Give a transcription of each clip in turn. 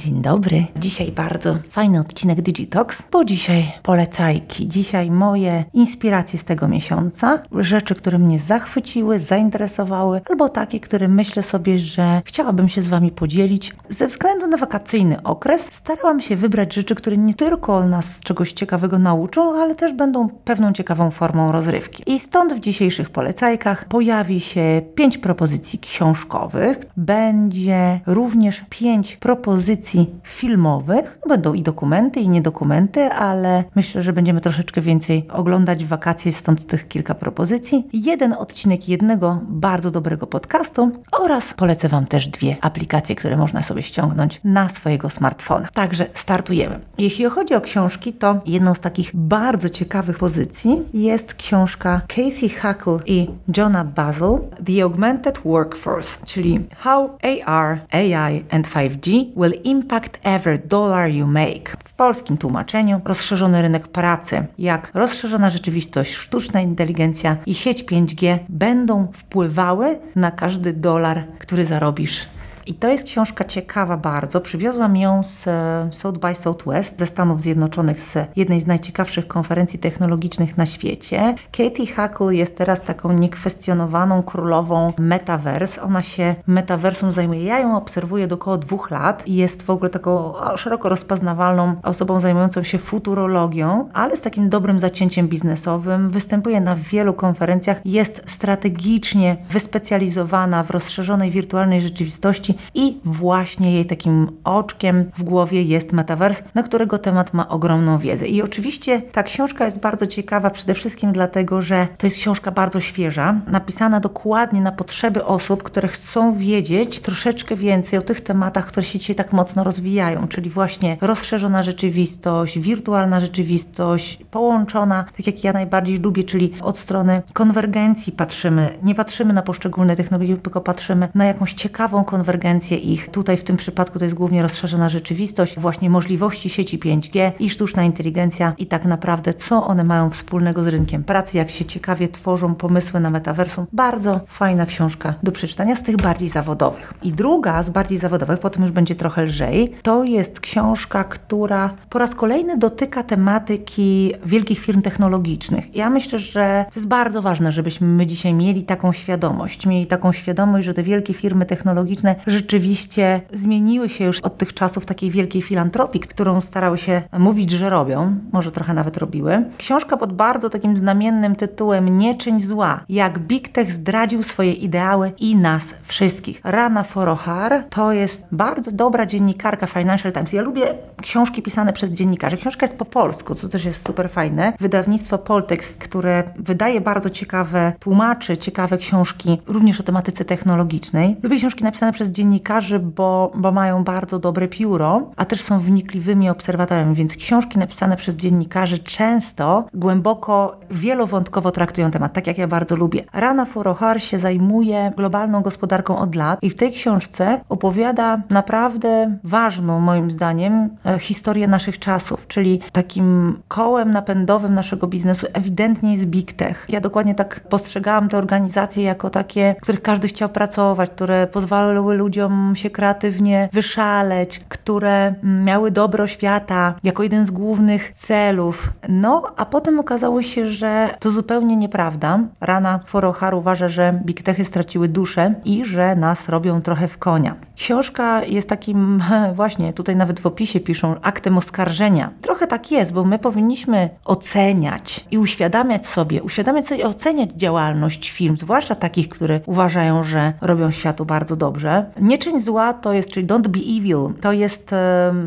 Dzień dobry. Dzisiaj bardzo fajny odcinek Digitox, bo dzisiaj polecajki. Dzisiaj moje inspiracje z tego miesiąca, rzeczy, które mnie zachwyciły, zainteresowały, albo takie, które myślę sobie, że chciałabym się z Wami podzielić. Ze względu na wakacyjny okres starałam się wybrać rzeczy, które nie tylko nas czegoś ciekawego nauczą, ale też będą pewną ciekawą formą rozrywki. I stąd w dzisiejszych polecajkach pojawi się pięć propozycji książkowych. Będzie również pięć propozycji filmowych. Będą i dokumenty, i niedokumenty, ale myślę, że będziemy troszeczkę więcej oglądać w wakacje, stąd tych kilka propozycji. Jeden odcinek jednego bardzo dobrego podcastu oraz polecę Wam też dwie aplikacje, które można sobie ściągnąć na swojego smartfona. Także startujemy. Jeśli chodzi o książki, to jedną z takich bardzo ciekawych pozycji jest książka Casey Huckle i Johna Basil The Augmented Workforce, czyli How AR, AI and 5G will impact every dollar you make. W polskim tłumaczeniu rozszerzony rynek pracy, jak rozszerzona rzeczywistość, sztuczna inteligencja i sieć 5G będą wpływały na każdy dolar, który zarobisz i to jest książka ciekawa bardzo. Przywiozłam ją z e, South by Southwest ze Stanów Zjednoczonych, z jednej z najciekawszych konferencji technologicznych na świecie. Katie Huckle jest teraz taką niekwestionowaną królową metaverse. Ona się metaversum zajmuje. Ja ją obserwuję do około dwóch lat i jest w ogóle taką szeroko rozpoznawalną osobą zajmującą się futurologią, ale z takim dobrym zacięciem biznesowym. Występuje na wielu konferencjach. Jest strategicznie wyspecjalizowana w rozszerzonej wirtualnej rzeczywistości i właśnie jej takim oczkiem w głowie jest Metaverse, na którego temat ma ogromną wiedzę. I oczywiście ta książka jest bardzo ciekawa przede wszystkim dlatego, że to jest książka bardzo świeża, napisana dokładnie na potrzeby osób, które chcą wiedzieć troszeczkę więcej o tych tematach, które się dzisiaj tak mocno rozwijają, czyli właśnie rozszerzona rzeczywistość, wirtualna rzeczywistość, połączona, tak jak ja najbardziej lubię, czyli od strony konwergencji patrzymy, nie patrzymy na poszczególne technologie, tylko patrzymy na jakąś ciekawą konwergencję ich. Tutaj w tym przypadku to jest głównie rozszerzona rzeczywistość, właśnie możliwości sieci 5G i sztuczna inteligencja i tak naprawdę co one mają wspólnego z rynkiem pracy, jak się ciekawie tworzą pomysły na metaversum. Bardzo fajna książka do przeczytania z tych bardziej zawodowych. I druga z bardziej zawodowych, potem już będzie trochę lżej, to jest książka, która po raz kolejny dotyka tematyki wielkich firm technologicznych. Ja myślę, że to jest bardzo ważne, żebyśmy my dzisiaj mieli taką świadomość, mieli taką świadomość, że te wielkie firmy technologiczne rzeczywiście zmieniły się już od tych czasów takiej wielkiej filantropii, którą starały się mówić, że robią, może trochę nawet robiły. Książka pod bardzo takim znamiennym tytułem Nie czyń zła, jak Big Tech zdradził swoje ideały i nas wszystkich. Rana Forohar to jest bardzo dobra dziennikarka Financial Times. Ja lubię książki pisane przez dziennikarzy. Książka jest po polsku, co też jest super fajne. Wydawnictwo Poltex, które wydaje bardzo ciekawe, tłumaczy ciekawe książki, również o tematyce technologicznej. Lubię książki napisane przez dziennikarzy dziennikarzy, bo, bo mają bardzo dobre pióro, a też są wnikliwymi obserwatorami, więc książki napisane przez dziennikarzy często głęboko, wielowątkowo traktują temat, tak jak ja bardzo lubię. Rana Furohar się zajmuje globalną gospodarką od lat i w tej książce opowiada naprawdę ważną, moim zdaniem, e, historię naszych czasów, czyli takim kołem napędowym naszego biznesu ewidentnie jest Big Tech. Ja dokładnie tak postrzegałam te organizacje jako takie, w których każdy chciał pracować, które pozwalały ludziom ludziom się kreatywnie wyszaleć, które miały dobro świata jako jeden z głównych celów. No, a potem okazało się, że to zupełnie nieprawda. Rana Forohar uważa, że big techy straciły duszę i że nas robią trochę w konia. Książka jest takim, właśnie tutaj nawet w opisie piszą, aktem oskarżenia. Trochę tak jest, bo my powinniśmy oceniać i uświadamiać sobie, uświadamiać sobie, oceniać działalność firm, zwłaszcza takich, które uważają, że robią światu bardzo dobrze. Nie czyń zła to jest, czyli don't be evil, to jest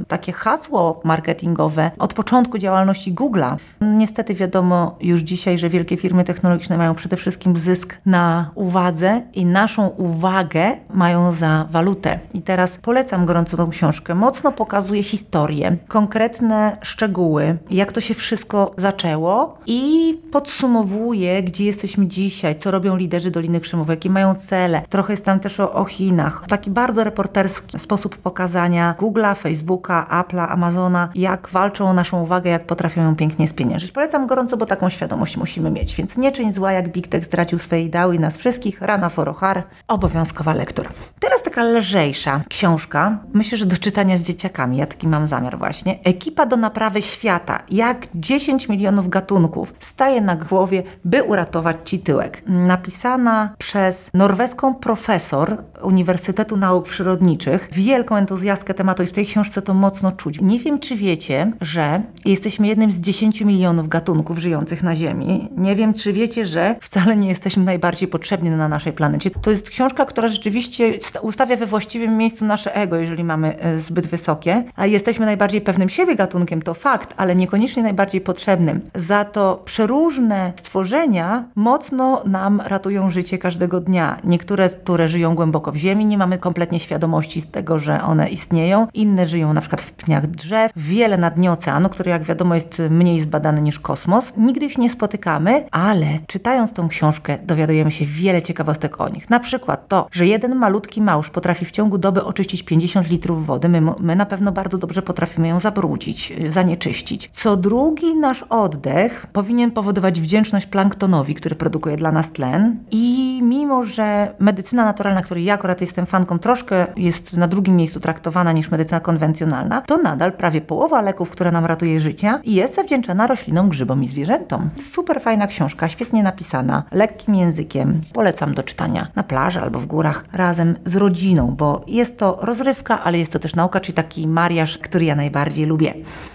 takie hasło marketingowe od początku działalności Google'a. Niestety wiadomo już dzisiaj, że wielkie firmy technologiczne mają przede wszystkim zysk na uwadze i naszą uwagę mają za walutę. I teraz polecam gorąco tą książkę. Mocno pokazuje historię, konkretne szczegóły, jak to się wszystko zaczęło i podsumowuje, gdzie jesteśmy dzisiaj, co robią liderzy Doliny Krzemowej, jakie mają cele. Trochę jest tam też o, o Chinach. Taki bardzo reporterski sposób pokazania Google'a, Facebooka, Apple'a, Amazona, jak walczą o naszą uwagę, jak potrafią ją pięknie spieniężyć. Polecam gorąco, bo taką świadomość musimy mieć. Więc nie czyń zła, jak Big Tech zdradził swoje ideały i nas wszystkich. Rana Forohar, obowiązkowa lektura. Teraz taka lżej dzisiejsza książka, myślę, że do czytania z dzieciakami, ja taki mam zamiar właśnie. Ekipa do naprawy świata. Jak 10 milionów gatunków staje na głowie, by uratować ci tyłek. Napisana przez norweską profesor Uniwersytetu Nauk Przyrodniczych, wielką entuzjastkę tematu i w tej książce to mocno czuć. Nie wiem, czy wiecie, że jesteśmy jednym z 10 milionów gatunków żyjących na Ziemi. Nie wiem, czy wiecie, że wcale nie jesteśmy najbardziej potrzebni na naszej planecie. To jest książka, która rzeczywiście ustawia we właściwym miejscu nasze ego, jeżeli mamy e, zbyt wysokie. A jesteśmy najbardziej pewnym siebie gatunkiem, to fakt, ale niekoniecznie najbardziej potrzebnym. Za to przeróżne stworzenia mocno nam ratują życie każdego dnia. Niektóre, które żyją głęboko w ziemi, nie mamy kompletnie świadomości z tego, że one istnieją. Inne żyją na przykład w pniach drzew. Wiele na dnie oceanu, który jak wiadomo jest mniej zbadany niż kosmos. Nigdy ich nie spotykamy, ale czytając tą książkę dowiadujemy się wiele ciekawostek o nich. Na przykład to, że jeden malutki małż potrafi w ciągu doby oczyścić 50 litrów wody. My, my na pewno bardzo dobrze potrafimy ją zabrudzić, zanieczyścić. Co drugi nasz oddech powinien powodować wdzięczność planktonowi, który produkuje dla nas tlen. I mimo, że medycyna naturalna, której ja akurat jestem fanką, troszkę jest na drugim miejscu traktowana niż medycyna konwencjonalna, to nadal prawie połowa leków, które nam ratuje życie, jest zawdzięczana roślinom, grzybom i zwierzętom. Super fajna książka, świetnie napisana, lekkim językiem. Polecam do czytania na plaży albo w górach razem z rodziną, bo jest to rozrywka, ale jest to też nauka, czyli taki mariaż, który ja najbardziej lubię.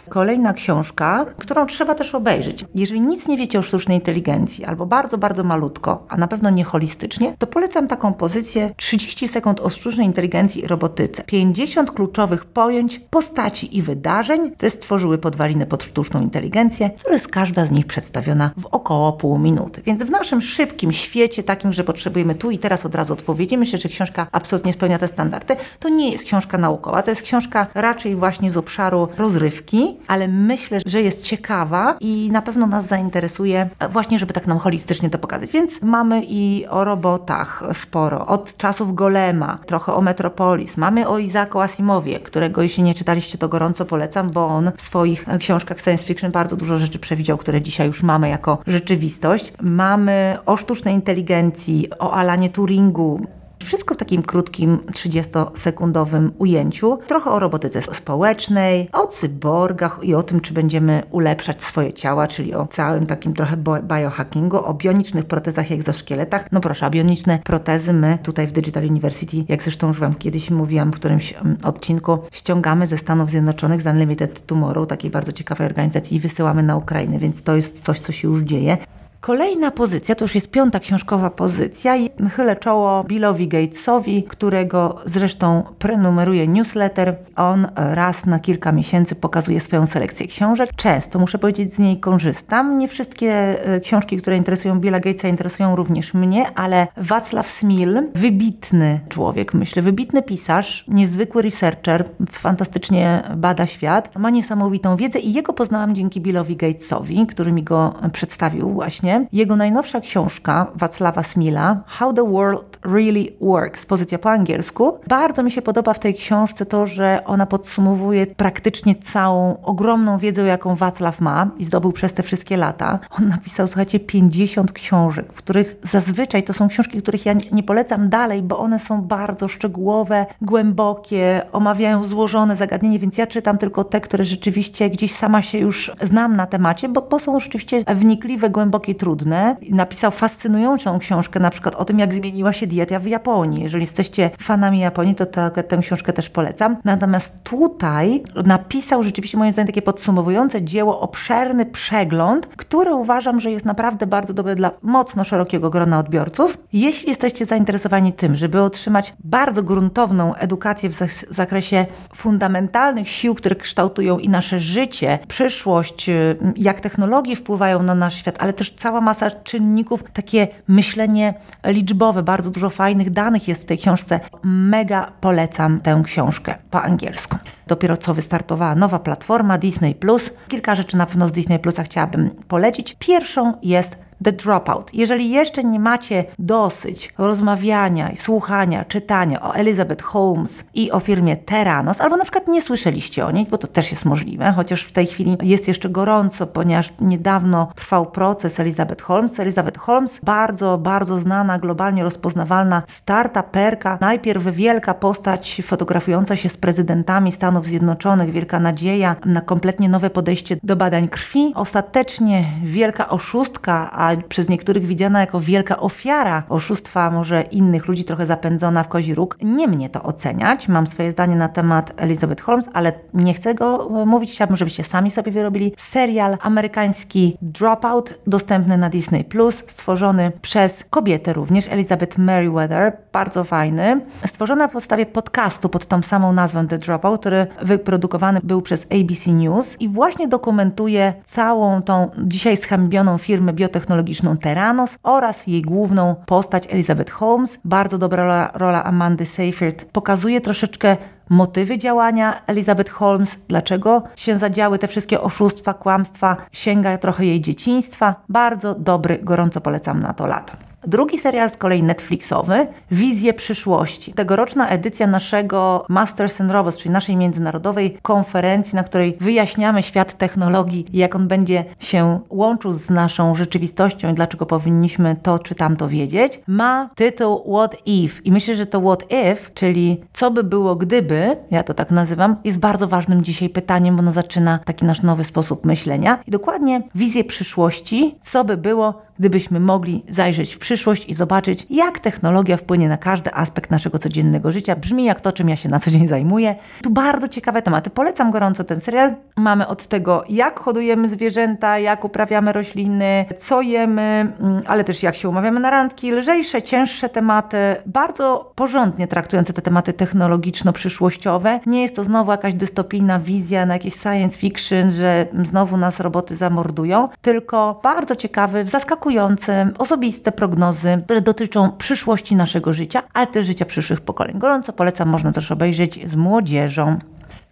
Kolejna książka, którą trzeba też obejrzeć. Jeżeli nic nie wiecie o sztucznej inteligencji, albo bardzo, bardzo malutko, a na pewno nie holistycznie, to polecam taką pozycję 30 sekund o sztucznej inteligencji i robotyce. 50 kluczowych pojęć, postaci i wydarzeń, które stworzyły podwaliny pod sztuczną inteligencję, które jest każda z nich przedstawiona w około pół minuty. Więc w naszym szybkim świecie, takim, że potrzebujemy tu i teraz od razu odpowiedzi, myślę, że książka absolutnie spełnia te standardy. To nie jest książka naukowa, to jest książka raczej właśnie z obszaru rozrywki, ale myślę, że jest ciekawa i na pewno nas zainteresuje właśnie, żeby tak nam holistycznie to pokazać. Więc mamy i o robotach sporo, od czasów Golema, trochę o Metropolis, mamy o Izaku Asimowie, którego jeśli nie czytaliście, to gorąco polecam, bo on w swoich książkach science fiction bardzo dużo rzeczy przewidział, które dzisiaj już mamy jako rzeczywistość. Mamy o sztucznej inteligencji, o Alanie Turingu, wszystko w takim krótkim, 30-sekundowym ujęciu. Trochę o robotyce społecznej, o cyborgach i o tym, czy będziemy ulepszać swoje ciała, czyli o całym takim trochę biohackingu, o bionicznych protezach i egzoszkieletach. No proszę, a bioniczne protezy my tutaj w Digital University, jak zresztą już Wam kiedyś mówiłam w którymś mm, odcinku, ściągamy ze Stanów Zjednoczonych z Unlimited Tomorrow, takiej bardzo ciekawej organizacji i wysyłamy na Ukrainę, więc to jest coś, co się już dzieje. Kolejna pozycja, to już jest piąta książkowa pozycja i chylę czoło Billowi Gatesowi, którego zresztą prenumeruje newsletter. On raz na kilka miesięcy pokazuje swoją selekcję książek. Często, muszę powiedzieć, z niej korzystam. Nie wszystkie e, książki, które interesują Billa Gatesa interesują również mnie, ale Wacław Smil, wybitny człowiek, myślę, wybitny pisarz, niezwykły researcher, fantastycznie bada świat, ma niesamowitą wiedzę i jego poznałam dzięki Billowi Gatesowi, który mi go przedstawił właśnie jego najnowsza książka Wacława Smila, How the World Really Works, pozycja po angielsku. Bardzo mi się podoba w tej książce to, że ona podsumowuje praktycznie całą ogromną wiedzę, jaką Wacław ma i zdobył przez te wszystkie lata. On napisał, słuchajcie, 50 książek, w których zazwyczaj to są książki, których ja nie polecam dalej, bo one są bardzo szczegółowe, głębokie, omawiają złożone zagadnienie, więc ja czytam tylko te, które rzeczywiście gdzieś sama się już znam na temacie, bo, bo są rzeczywiście wnikliwe, głębokie trudne. Napisał fascynującą książkę na przykład o tym, jak zmieniła się dieta w Japonii. Jeżeli jesteście fanami Japonii, to tę, książkę też polecam. Natomiast tutaj napisał rzeczywiście moim zdaniem takie podsumowujące dzieło, obszerny przegląd, który uważam, że jest naprawdę bardzo dobry dla mocno szerokiego grona odbiorców. Jeśli jesteście zainteresowani tym, żeby otrzymać bardzo gruntowną edukację w zakresie fundamentalnych sił, które kształtują i nasze życie, przyszłość, jak technologie wpływają na nasz świat, ale też cały cała masa czynników, takie myślenie liczbowe, bardzo dużo fajnych danych jest w tej książce. Mega polecam tę książkę po angielsku. Dopiero co wystartowała nowa platforma Disney Plus. Kilka rzeczy na pewno z Disney Plusa chciałabym polecić. Pierwszą jest The Dropout. Jeżeli jeszcze nie macie dosyć rozmawiania, słuchania, czytania o Elizabeth Holmes i o firmie Terranos, albo na przykład nie słyszeliście o niej, bo to też jest możliwe, chociaż w tej chwili jest jeszcze gorąco, ponieważ niedawno trwał proces Elizabeth Holmes. Elizabeth Holmes, bardzo, bardzo znana, globalnie rozpoznawalna startuperka, najpierw wielka postać fotografująca się z prezydentami Stanów Zjednoczonych, wielka nadzieja na kompletnie nowe podejście do badań krwi. Ostatecznie wielka oszustka, a przez niektórych widziana jako wielka ofiara oszustwa może innych ludzi, trochę zapędzona w kozi róg. Nie mnie to oceniać. Mam swoje zdanie na temat Elizabeth Holmes, ale nie chcę go e, mówić. Chciałabym, żebyście sami sobie wyrobili. Serial amerykański Dropout, dostępny na Disney+, stworzony przez kobietę również, Elizabeth Merriweather, bardzo fajny. Stworzony na podstawie podcastu pod tą samą nazwą The Dropout, który wyprodukowany był przez ABC News i właśnie dokumentuje całą tą dzisiaj schambioną firmę biotechnologiczną Terranos oraz jej główną postać Elizabeth Holmes. Bardzo dobra rola, rola Amandy Seyfried. Pokazuje troszeczkę motywy działania Elizabeth Holmes, dlaczego się zadziały te wszystkie oszustwa, kłamstwa, sięga trochę jej dzieciństwa. Bardzo dobry, gorąco polecam na to lato. Drugi serial z kolei Netflixowy, Wizje przyszłości. Tegoroczna edycja naszego Masters and Robots, czyli naszej międzynarodowej konferencji, na której wyjaśniamy świat technologii i jak on będzie się łączył z naszą rzeczywistością i dlaczego powinniśmy to czy tamto wiedzieć, ma tytuł What If. I myślę, że to What If, czyli co by było gdyby, ja to tak nazywam, jest bardzo ważnym dzisiaj pytaniem, bo ono zaczyna taki nasz nowy sposób myślenia. I dokładnie wizję przyszłości, co by było, gdybyśmy mogli zajrzeć w przyszłość i zobaczyć, jak technologia wpłynie na każdy aspekt naszego codziennego życia. Brzmi jak to, czym ja się na co dzień zajmuję. Tu bardzo ciekawe tematy. Polecam gorąco ten serial. Mamy od tego, jak hodujemy zwierzęta, jak uprawiamy rośliny, co jemy, mm, ale też jak się umawiamy na randki. Lżejsze, cięższe tematy, bardzo porządnie traktujące te tematy technologiczno-przyszłościowe. Nie jest to znowu jakaś dystopijna wizja na jakiś science fiction, że znowu nas roboty zamordują, tylko bardzo ciekawy, zaskakujący zaskakujące, osobiste prognozy, które dotyczą przyszłości naszego życia, ale też życia przyszłych pokoleń. Gorąco polecam, można też obejrzeć z młodzieżą.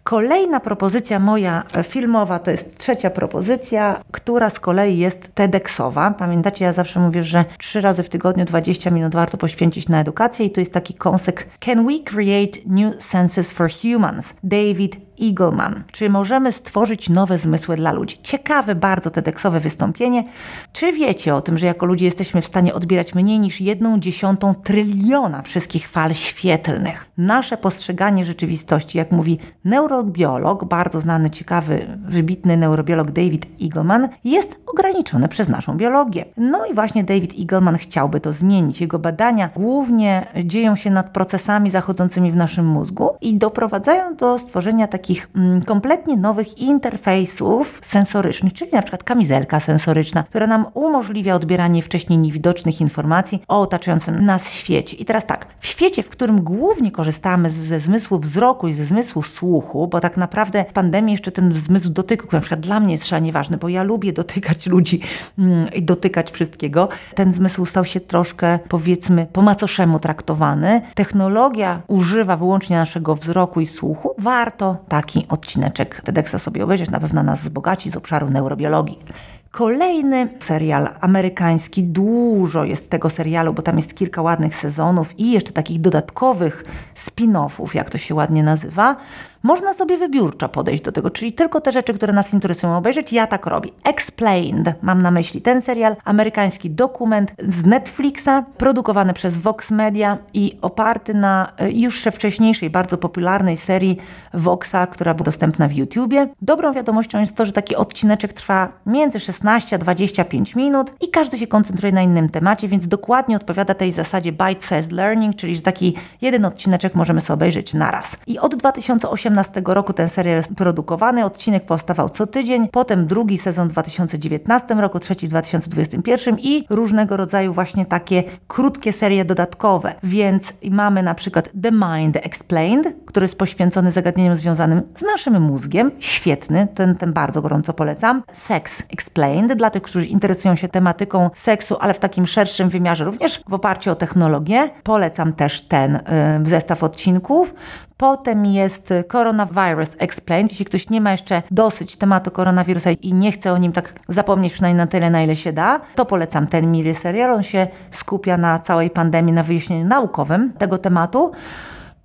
Kolejna propozycja moja filmowa to jest trzecia propozycja, która z kolei jest TEDxowa. Pamiętacie, ja zawsze mówię, że trzy razy w tygodniu 20 minut warto poświęcić na edukację i to jest taki kąsek Can we create new senses for humans? David Eagleman. Czy możemy stworzyć nowe zmysły dla ludzi? Ciekawe bardzo TEDxowe wystąpienie. Czy wiecie o tym, że jako ludzie jesteśmy w stanie odbierać mniej niż jedną dziesiątą tryliona wszystkich fal świetlnych? Nasze postrzeganie rzeczywistości, jak mówi neurobiolog, bardzo znany, ciekawy, wybitny neurobiolog David Eagleman, jest ograniczone przez naszą biologię. No i właśnie David Eagleman chciałby to zmienić. Jego badania głównie dzieją się nad procesami zachodzącymi w naszym mózgu i doprowadzają do stworzenia takich takich mm, kompletnie nowych interfejsów sensorycznych, czyli na przykład kamizelka sensoryczna, która nam umożliwia odbieranie wcześniej niewidocznych informacji o otaczającym nas świecie. I teraz tak, w świecie, w którym głównie korzystamy ze zmysłu wzroku i ze zmysłu słuchu, bo tak naprawdę w pandemii jeszcze ten zmysł dotyku, który na przykład dla mnie jest szalenie ważny, bo ja lubię dotykać ludzi mm, i dotykać wszystkiego, ten zmysł stał się troszkę, powiedzmy, po macoszemu traktowany. Technologia używa wyłącznie naszego wzroku i słuchu. Warto tak taki odcineczek TEDxa sobie obejrzeć, na pewno nas wzbogaci z obszaru neurobiologii. Kolejny serial amerykański, dużo jest tego serialu, bo tam jest kilka ładnych sezonów i jeszcze takich dodatkowych spin-offów, jak to się ładnie nazywa. Można sobie wybiórczo podejść do tego, czyli tylko te rzeczy, które nas interesują obejrzeć. Ja tak robię. Explained, mam na myśli ten serial, amerykański dokument z Netflixa, produkowany przez Vox Media i oparty na e, już wcześniejszej, bardzo popularnej serii Voxa, która była dostępna w YouTubie. Dobrą wiadomością jest to, że taki odcineczek trwa między 16 a 25 minut i każdy się koncentruje na innym temacie, więc dokładnie odpowiada tej zasadzie bite-sized learning, czyli że taki jeden odcineczek możemy sobie obejrzeć naraz. I od 2018 2018 roku ten serial jest produkowany, odcinek powstawał co tydzień, potem drugi sezon w 2019 roku, trzeci w 2021 i różnego rodzaju właśnie takie krótkie serie dodatkowe. Więc mamy na przykład The Mind Explained, który jest poświęcony zagadnieniom związanym z naszym mózgiem. Świetny, ten, ten bardzo gorąco polecam. Sex Explained, dla tych, którzy interesują się tematyką seksu, ale w takim szerszym wymiarze, również w oparciu o technologię. Polecam też ten y, zestaw odcinków. Potem jest Coronavirus Explained. Jeśli ktoś nie ma jeszcze dosyć tematu koronawirusa i nie chce o nim tak zapomnieć przynajmniej na tyle, na ile się da, to polecam ten miniserial. On się skupia na całej pandemii, na wyjaśnieniu naukowym tego tematu.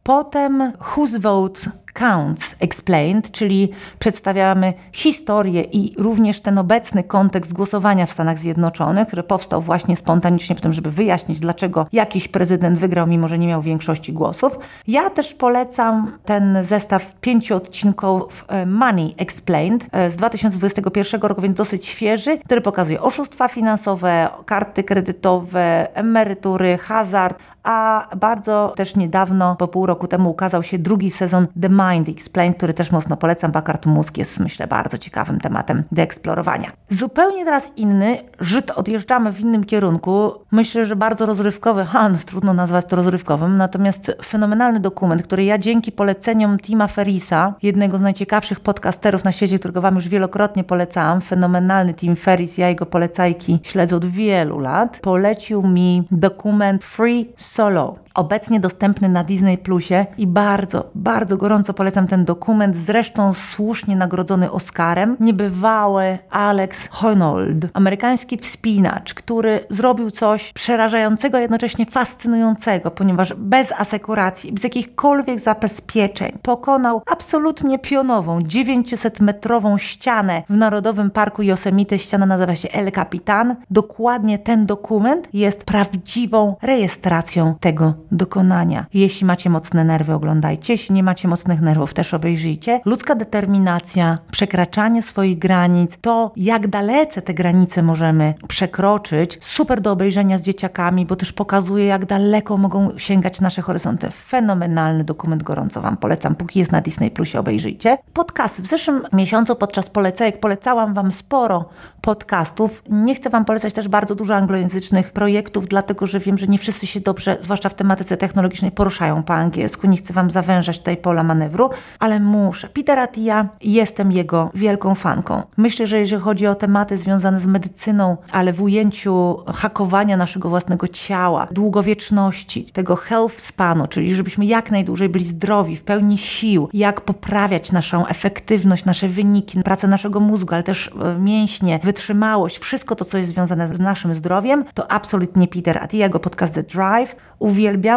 Potem Whose Vote Counts Explained, czyli przedstawiamy historię i również ten obecny kontekst głosowania w Stanach Zjednoczonych, który powstał właśnie spontanicznie po tym, żeby wyjaśnić, dlaczego jakiś prezydent wygrał, mimo że nie miał większości głosów. Ja też polecam ten zestaw pięciu odcinków e, Money Explained e, z 2021 roku, więc dosyć świeży, który pokazuje oszustwa finansowe, karty kredytowe, emerytury, hazard, a bardzo też niedawno, po pół roku temu ukazał się drugi sezon The Mind Explained, który też mocno polecam. Bakart mózg jest myślę bardzo ciekawym tematem do eksplorowania. Zupełnie teraz inny, rzut odjeżdżamy w innym kierunku. Myślę, że bardzo rozrywkowy, ha, no, trudno nazwać to rozrywkowym, natomiast fenomenalny dokument, który ja dzięki poleceniom Tima Ferrisa, jednego z najciekawszych podcasterów na świecie, którego Wam już wielokrotnie polecałam, fenomenalny Tim Ferris, ja jego polecajki śledzę od wielu lat, polecił mi dokument Free Solo. Obecnie dostępny na Disney Plusie i bardzo, bardzo gorąco polecam ten dokument, zresztą słusznie nagrodzony Oscarem. Niebywały Alex Honnold, amerykański wspinacz, który zrobił coś przerażającego, a jednocześnie fascynującego, ponieważ bez asekuracji, bez jakichkolwiek zabezpieczeń pokonał absolutnie pionową 900-metrową ścianę w Narodowym Parku Yosemite. Ściana nazywa się El Capitan. Dokładnie ten dokument jest prawdziwą rejestracją tego dokonania. Jeśli macie mocne nerwy, oglądajcie. Jeśli nie macie mocnych nerwów, też obejrzyjcie. Ludzka determinacja, przekraczanie swoich granic, to jak dalece te granice możemy przekroczyć, super do obejrzenia z dzieciakami, bo też pokazuje, jak daleko mogą sięgać nasze horyzonty. Fenomenalny dokument, gorąco Wam polecam. Póki jest na Disney Plusie, obejrzyjcie. Podcasty. W zeszłym miesiącu podczas polecajek polecałam Wam sporo podcastów. Nie chcę Wam polecać też bardzo dużo anglojęzycznych projektów, dlatego że wiem, że nie wszyscy się dobrze, zwłaszcza w tematyce technologicznej, poruszają po angielsku. Nie chcę Wam zawężać tutaj pola manewru, ale muszę. Peter Attia, jestem jego wielką fanką. Myślę, że jeżeli chodzi o tematy związane z medycyną, ale w ujęciu hakowania naszego własnego ciała, długowieczności, tego health spanu, czyli żebyśmy jak najdłużej byli zdrowi, w pełni sił, jak poprawiać naszą efektywność, nasze wyniki, pracę naszego mózgu, ale też e, mięśnie, wytrzymałość, wszystko to, co jest związane z naszym zdrowiem, to absolutnie Peter Attia, jego podcast The Drive. Uwielbiam,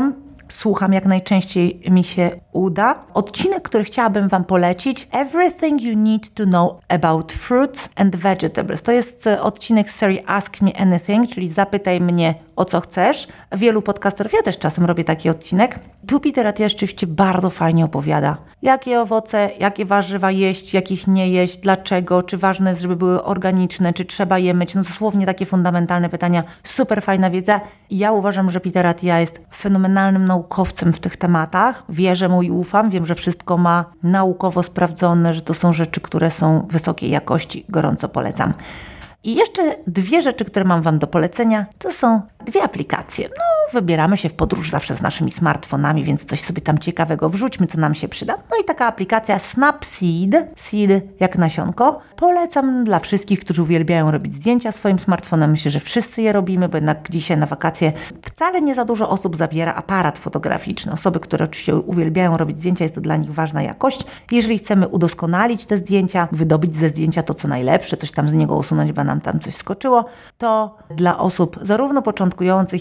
słucham jak najczęściej mi się uda. Odcinek, który chciałabym Wam polecić: Everything You Need to Know About Fruits and Vegetables. To jest e, odcinek z serii Ask Me Anything, czyli zapytaj mnie o co chcesz. Wielu podcasterów, ja też czasem robię taki odcinek. Tu Peter Attia rzeczywiście bardzo fajnie opowiada, jakie owoce, jakie warzywa jeść, jakich nie jeść, dlaczego, czy ważne jest, żeby były organiczne, czy trzeba je myć. No dosłownie takie fundamentalne pytania. Super fajna wiedza. Ja uważam, że Peter Attia jest fenomenalnym naukowcem w tych tematach. Wierzę mu i ufam. Wiem, że wszystko ma naukowo sprawdzone, że to są rzeczy, które są wysokiej jakości. Gorąco polecam. I jeszcze dwie rzeczy, które mam Wam do polecenia, to są dwie aplikacje. No, wybieramy się w podróż zawsze z naszymi smartfonami, więc coś sobie tam ciekawego wrzućmy, co nam się przyda. No i taka aplikacja Snapseed, seed jak nasionko. Polecam dla wszystkich, którzy uwielbiają robić zdjęcia swoim smartfonem. Myślę, że wszyscy je robimy, bo jednak dzisiaj na wakacje wcale nie za dużo osób zabiera aparat fotograficzny. Osoby, które oczywiście uwielbiają robić zdjęcia, jest to dla nich ważna jakość. Jeżeli chcemy udoskonalić te zdjęcia, wydobyć ze zdjęcia to, co najlepsze, coś tam z niego usunąć, bo nam tam coś skoczyło, to dla osób zarówno początkujących,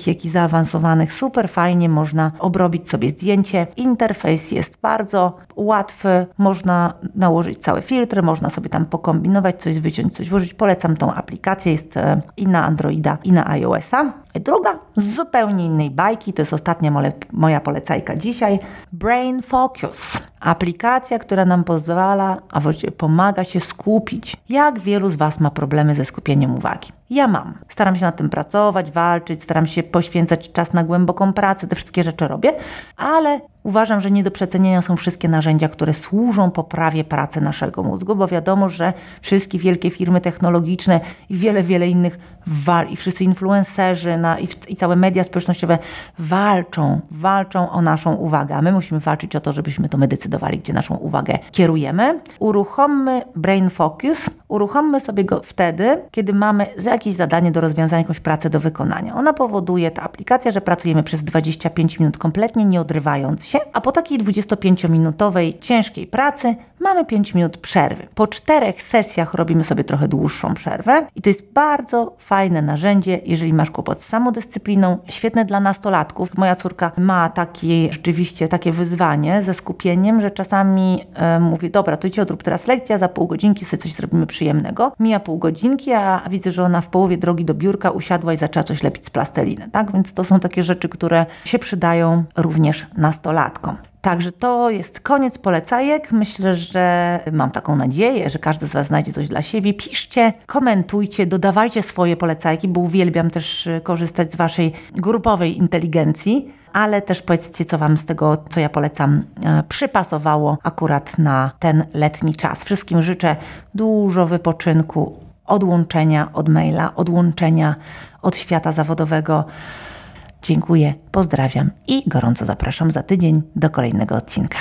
jak i zaawansowanych super fajnie można obrobić sobie zdjęcie. Interfejs jest bardzo łatwy, można nałożyć całe filtry, można sobie tam pokombinować, coś wyciąć, coś włożyć. Polecam tą aplikację, jest e, i na Androida, i na iOS-a. Druga z zupełnie innej bajki, to jest ostatnia moja polecajka dzisiaj, Brain Focus. Aplikacja, która nam pozwala, a właściwie pomaga się skupić. Jak wielu z Was ma problemy ze skupieniem uwagi? Ja mam. Staram się nad tym pracować, walczyć, staram się poświęcać czas na głęboką pracę, te wszystkie rzeczy robię, ale uważam, że nie do przecenienia są wszystkie narzędzia, które służą poprawie pracy naszego mózgu, bo wiadomo, że wszystkie wielkie firmy technologiczne i wiele, wiele innych i wszyscy influencerzy na, i, i całe media społecznościowe walczą, walczą o naszą uwagę, a my musimy walczyć o to, żebyśmy to my decydowali, gdzie naszą uwagę kierujemy. Uruchommy Brain Focus Uruchommy sobie go wtedy, kiedy mamy jakieś zadanie do rozwiązania, jakąś pracę do wykonania. Ona powoduje, ta aplikacja, że pracujemy przez 25 minut kompletnie nie odrywając się, a po takiej 25-minutowej ciężkiej pracy mamy 5 minut przerwy. Po czterech sesjach robimy sobie trochę dłuższą przerwę i to jest bardzo fajne narzędzie, jeżeli masz kłopot z samodyscypliną, świetne dla nastolatków. Moja córka ma takie rzeczywiście takie wyzwanie ze skupieniem, że czasami e, mówi, dobra, to idź odrób teraz lekcja, za pół godzinki sobie coś zrobimy przyjemnego. Mija pół godzinki, a widzę, że ona w połowie drogi do biurka usiadła i zaczęła coś lepić z plasteliny, tak? Więc to są takie rzeczy, które się przydają również nastolatkom. Także to jest koniec polecajek. Myślę, że mam taką nadzieję, że każdy z Was znajdzie coś dla siebie. Piszcie, komentujcie, dodawajcie swoje polecajki, bo uwielbiam też y, korzystać z Waszej grupowej inteligencji. Ale też powiedzcie, co Wam z tego, co ja polecam, e, przypasowało akurat na ten letni czas. Wszystkim życzę dużo wypoczynku, odłączenia od maila, odłączenia od świata zawodowego. Dziękuję, pozdrawiam i gorąco zapraszam za tydzień do kolejnego odcinka.